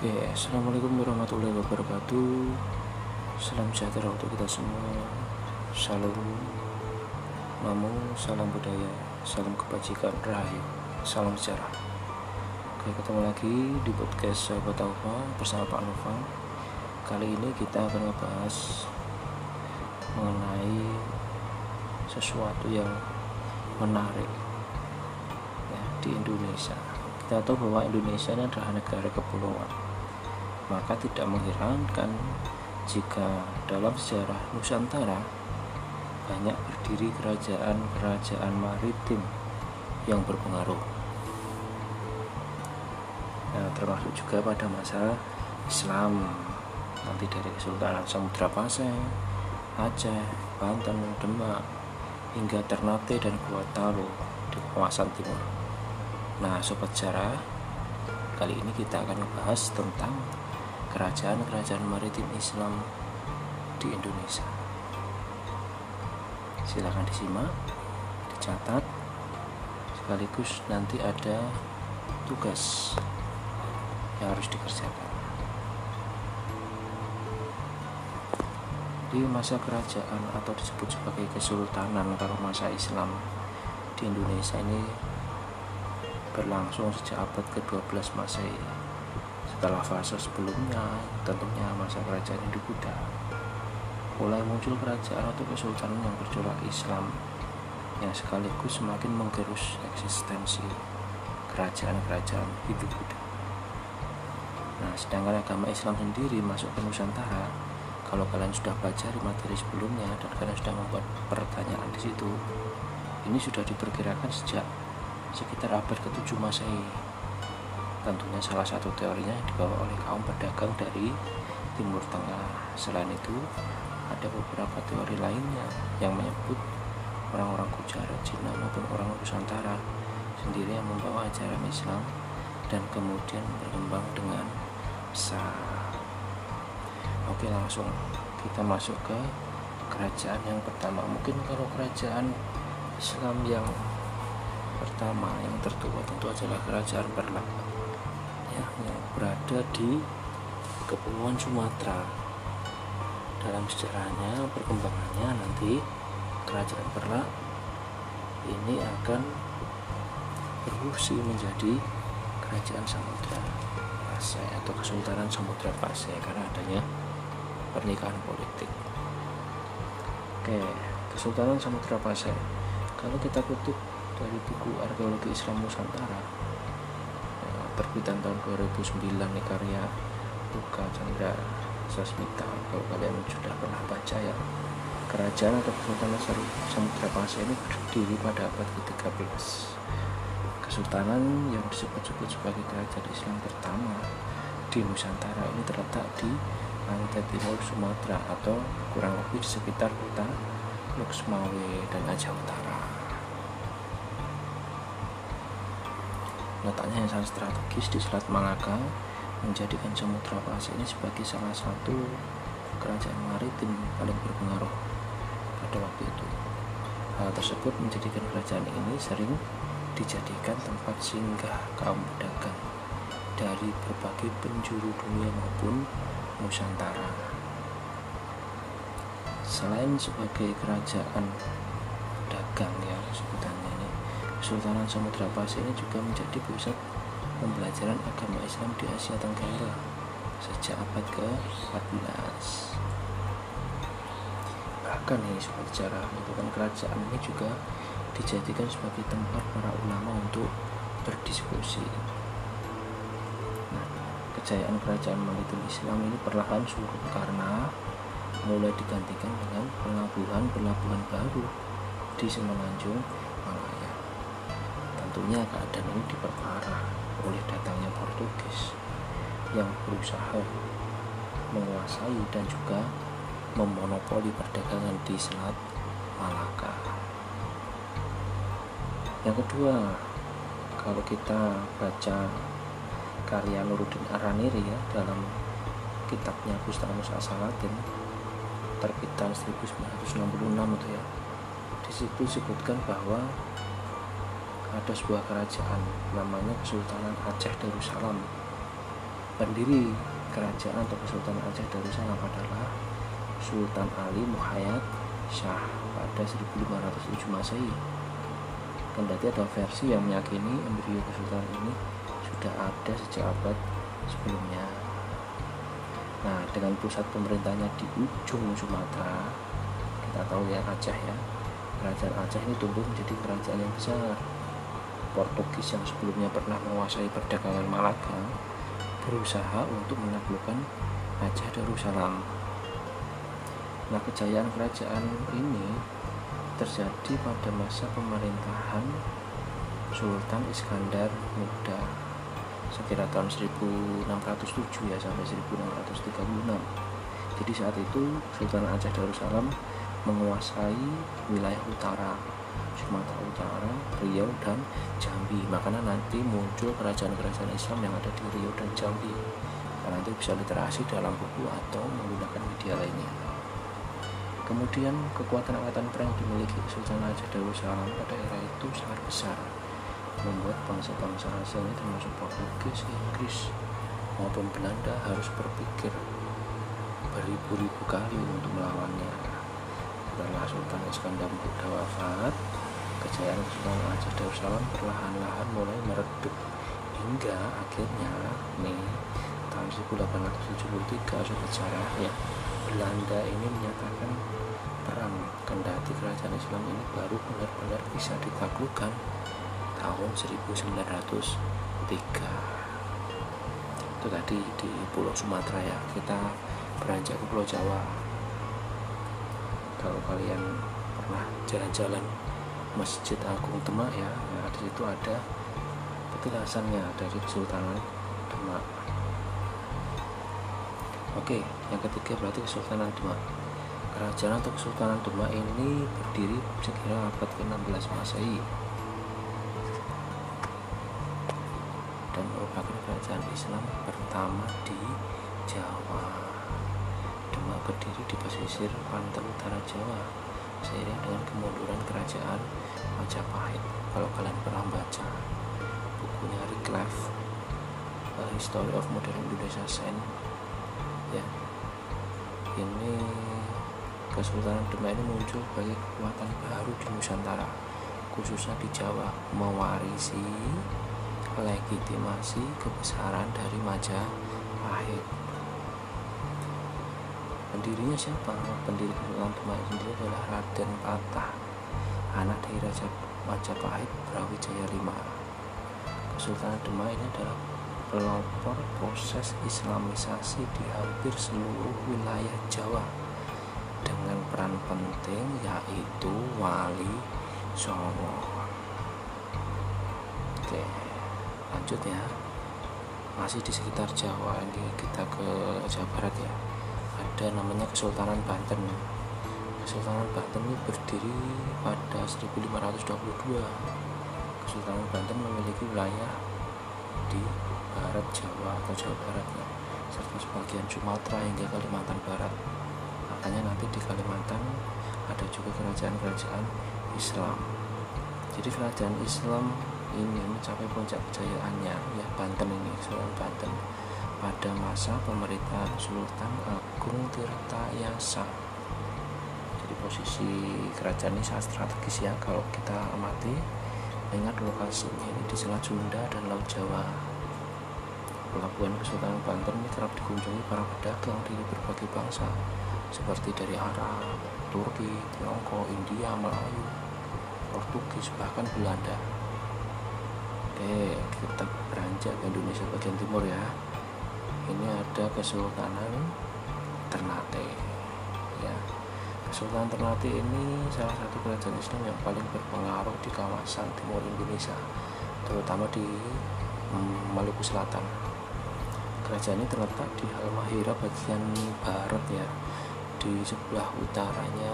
Oke, assalamualaikum warahmatullahi wabarakatuh. Salam sejahtera untuk kita semua. Salam namo, salam budaya, salam kebajikan, rahayu, salam sejarah. Oke, ketemu lagi di podcast Sahabat Alfa bersama Pak Nova. Kali ini kita akan membahas mengenai sesuatu yang menarik ya, di Indonesia. Kita tahu bahwa Indonesia ini adalah negara kepulauan maka tidak mengherankan jika dalam sejarah Nusantara banyak berdiri kerajaan-kerajaan maritim yang berpengaruh. Nah, termasuk juga pada masa Islam nanti dari Kesultanan Samudra Pasai, Aceh, Banten, Demak, hingga Ternate dan Gua Talo di kawasan timur. Nah, sobat sejarah, kali ini kita akan membahas tentang kerajaan-kerajaan maritim Islam di Indonesia. Silakan disimak, dicatat, sekaligus nanti ada tugas yang harus dikerjakan. Di masa kerajaan atau disebut sebagai kesultanan atau masa Islam di Indonesia ini berlangsung sejak abad ke-12 Masehi setelah fase sebelumnya, tentunya masa kerajaan Hindu Buddha, mulai muncul kerajaan atau kesultanan yang bercorak Islam yang sekaligus semakin menggerus eksistensi kerajaan-kerajaan Hindu Buddha. Nah, sedangkan agama Islam sendiri masuk ke Nusantara, kalau kalian sudah baca di materi sebelumnya dan kalian sudah membuat pertanyaan di situ, ini sudah diperkirakan sejak sekitar abad ke-7 Masehi tentunya salah satu teorinya dibawa oleh kaum pedagang dari Timur Tengah. Selain itu, ada beberapa teori lainnya yang menyebut orang-orang Gujarat, Cina maupun orang Nusantara sendiri yang membawa ajaran Islam dan kemudian berkembang dengan besar. Oke, langsung kita masuk ke kerajaan yang pertama. Mungkin kalau kerajaan Islam yang pertama yang tertua tentu adalah kerajaan Perlak ya, yang berada di Kepulauan Sumatera. Dalam sejarahnya, perkembangannya nanti Kerajaan Perlak ini akan berfungsi menjadi Kerajaan Samudra Pasai atau Kesultanan Samudra Pasai karena adanya pernikahan politik. Oke, Kesultanan Samudra Pasai. Kalau kita kutip dari buku arkeologi Islam Nusantara, terbitan tahun 2009 nih karya Luka Chandra Sasmita. Kalau kalian sudah pernah baca ya kerajaan atau kesultanan Samudra Pasai ini berdiri pada abad ke-13 kesultanan yang disebut-sebut sebagai kerajaan Islam pertama di Nusantara ini terletak di pantai timur Sumatera atau kurang lebih di sekitar kota Luxmawe dan Aceh Utara Letaknya yang sangat strategis di Selat Malaka menjadikan Samudra Pasai ini sebagai salah satu kerajaan maritim paling berpengaruh pada waktu itu. Hal tersebut menjadikan kerajaan ini sering dijadikan tempat singgah kaum pedagang dari berbagai penjuru dunia maupun Nusantara. Selain sebagai kerajaan dagang ya Kesultanan Samudra Pasai ini juga menjadi pusat pembelajaran agama Islam di Asia Tenggara sejak abad ke-14 bahkan ini sobat sejarah kan kerajaan ini juga dijadikan sebagai tempat para ulama untuk berdiskusi. Nah, kejayaan kerajaan maritim Islam ini perlahan surut karena mulai digantikan dengan pelabuhan-pelabuhan baru di Semenanjung Tentunya keadaan ini diperparah oleh datangnya Portugis yang berusaha menguasai dan juga memonopoli perdagangan di Selat Malaka. Yang kedua, kalau kita baca karya Nuruddin Araniri ya dalam kitabnya Gustavus Asalatin terbitan 1966 itu ya. Di situ disebutkan bahwa ada sebuah kerajaan namanya Kesultanan Aceh Darussalam pendiri kerajaan atau Kesultanan Aceh Darussalam adalah Sultan Ali Muhayyad Shah pada 1507 Masehi. Kendati ada versi yang meyakini embrio kesultanan ini sudah ada sejak abad sebelumnya. Nah, dengan pusat pemerintahnya di ujung Sumatera, kita tahu ya Aceh ya. Kerajaan Aceh ini tumbuh menjadi kerajaan yang besar. Portugis yang sebelumnya pernah menguasai perdagangan Malaka berusaha untuk menaklukkan Aceh Darussalam Nah, kejayaan kerajaan ini terjadi pada masa pemerintahan Sultan Iskandar Muda sekira tahun 1607 ya sampai 1636. Jadi saat itu Sultan Aceh Darussalam menguasai wilayah utara Sumatera Utara, Riau dan Jambi. Makanya nanti muncul kerajaan-kerajaan Islam yang ada di Riau dan Jambi. Karena nanti bisa literasi dalam buku atau menggunakan media lainnya. Kemudian kekuatan angkatan perang dimiliki Sultan Aceh Darussalam pada era itu sangat besar, membuat bangsa-bangsa ini termasuk Portugis, Inggris maupun Belanda harus berpikir beribu-ribu kali untuk melawannya. Setelah Sultan Iskandar Muda wafat, kejayaan Sultan Aceh Darussalam perlahan-lahan mulai meredup hingga akhirnya nih tahun 1873 sudah sejarah ya Belanda ini menyatakan perang kendati kerajaan Islam ini baru benar-benar bisa ditaklukkan tahun 1903 itu tadi di Pulau Sumatera ya kita beranjak ke Pulau Jawa kalau kalian pernah jalan-jalan Masjid Agung Demak ya, ya di situ ada petilasannya dari Kesultanan Demak Oke, yang ketiga berarti Kesultanan Demak. Kerajaan atau Kesultanan Demak ini berdiri sekira abad ke-16 Masehi dan merupakan kerajaan Islam pertama di Jawa. Berdiri di pesisir pantai utara Jawa seiring dengan kemunduran kerajaan Majapahit. Kalau kalian pernah baca bukunya Reclave A History of Modern Indonesia Sen ya ini Kesultanan Demak ini muncul sebagai kekuatan baru di Nusantara khususnya di Jawa mewarisi legitimasi kebesaran dari Majapahit pendirinya siapa? pendiri Kesultanan Demak sendiri adalah Raden Patah anak dari Raja Majapahit Brawijaya V Kesultanan Demak ini adalah pelopor proses islamisasi di hampir seluruh wilayah Jawa dengan peran penting yaitu Wali Songo. Oke, lanjut ya. Masih di sekitar Jawa ini kita ke Jawa Barat ya. Ada namanya Kesultanan Banten. Kesultanan Banten ini berdiri pada 1522. Kesultanan Banten memiliki wilayah di barat Jawa atau Jawa Barat ya, serta sebagian Sumatera hingga Kalimantan Barat. Makanya nanti di Kalimantan ada juga kerajaan-kerajaan Islam. Jadi kerajaan Islam ini mencapai puncak kejayaannya ya Banten ini Sultan Banten pada masa pemerintahan Sultan Agung Tirtayasa. Jadi posisi kerajaan ini sangat strategis ya kalau kita amati Ingat lokasinya ini di Selat Sunda dan Laut Jawa. Pelabuhan Kesultanan Banten ini kerap dikunjungi para pedagang dari berbagai bangsa, seperti dari Arab, Turki, Tiongkok, India, Melayu, Portugis, bahkan Belanda. Oke, kita beranjak ke Indonesia bagian timur ya. Ini ada Kesultanan Ternate. Ya, Kesultanan Ternate ini salah satu kerajaan Islam yang paling berpengaruh di kawasan timur Indonesia, terutama di mm, Maluku Selatan. Kerajaan ini terletak di Halmahera bagian barat ya. Di sebelah utaranya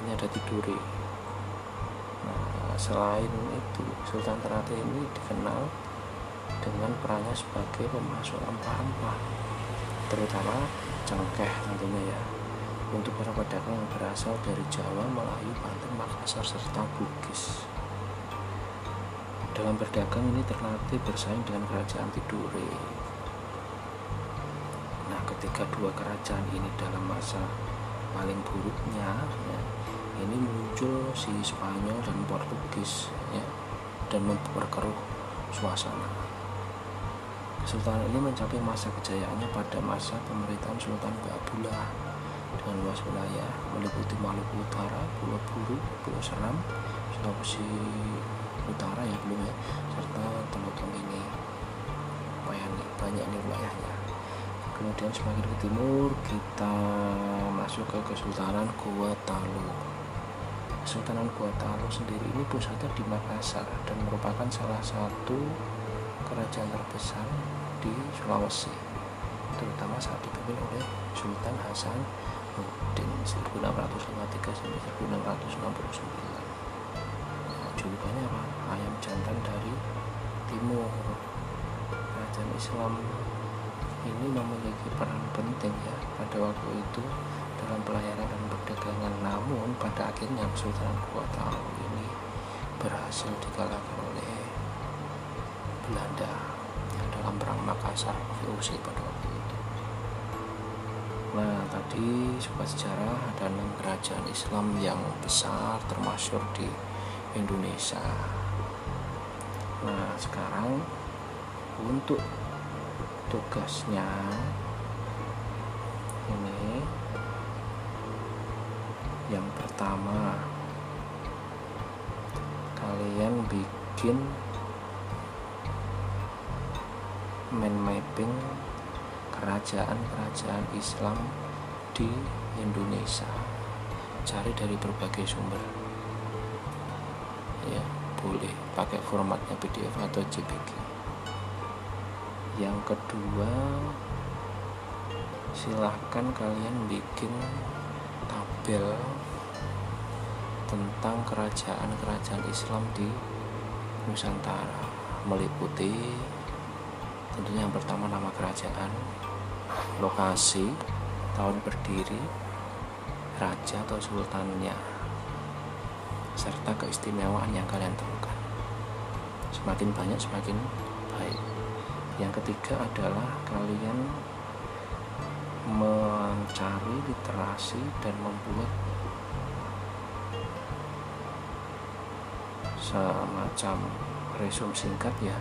ini ada Tidore. Nah, selain itu, Sultan Ternate ini dikenal dengan perannya sebagai pemasok rempah-rempah, terutama cengkeh tentunya ya untuk para pedagang yang berasal dari Jawa, Melayu, Banten, Makassar, serta Bugis. Dalam berdagang ini terlatih bersaing dengan kerajaan Tidore. ketika dua kerajaan ini dalam masa paling buruknya ya, ini muncul si Spanyol dan Portugis ya, dan memperkeruh suasana Kesultanan ini mencapai masa kejayaannya pada masa pemerintahan Sultan Babula dengan luas wilayah meliputi Maluku Utara, Pulau Buru, Pulau Seram, Sulawesi Utara ya belum ya, serta Teluk ini banyak banyak nih wilayahnya. Kemudian semakin ke timur kita masuk ke Kesultanan Gua Talu. Kesultanan Gua Talu sendiri ini pusatnya di Makassar dan merupakan salah satu kerajaan terbesar di Sulawesi terutama saat dipimpin oleh Sultan Hasan Udin 1653 sampai 1669 nah, julukannya apa? ayam jantan dari timur. Kerajaan Islam ini memiliki peran penting ya pada waktu itu dalam pelayaran dan perdagangan. Namun pada akhirnya Sultan Kuala ini berhasil dikalahkan oleh Belanda perang Makassar VOC pada waktu itu. Nah, tadi sobat sejarah ada enam kerajaan Islam yang besar termasuk di Indonesia. Nah, sekarang untuk tugasnya ini yang pertama kalian bikin mind mapping kerajaan-kerajaan Islam di Indonesia. Cari dari berbagai sumber. Ya boleh pakai formatnya PDF atau JPG yang kedua silahkan kalian bikin tabel tentang kerajaan-kerajaan Islam di Nusantara. Meliputi tentunya yang pertama nama kerajaan lokasi tahun berdiri raja atau sultannya serta keistimewaan yang kalian temukan. Semakin banyak semakin baik. Yang ketiga adalah kalian mencari literasi dan membuat semacam resum singkat ya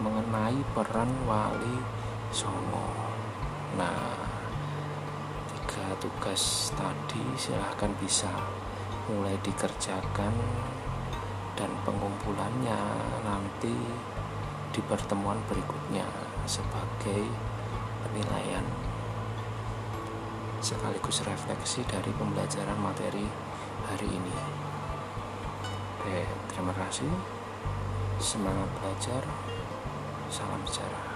mengenai peran wali songo nah tiga tugas tadi silahkan bisa mulai dikerjakan dan pengumpulannya nanti di pertemuan berikutnya sebagai penilaian sekaligus refleksi dari pembelajaran materi hari ini. Oke, terima kasih. Semangat belajar. Salam sejarah.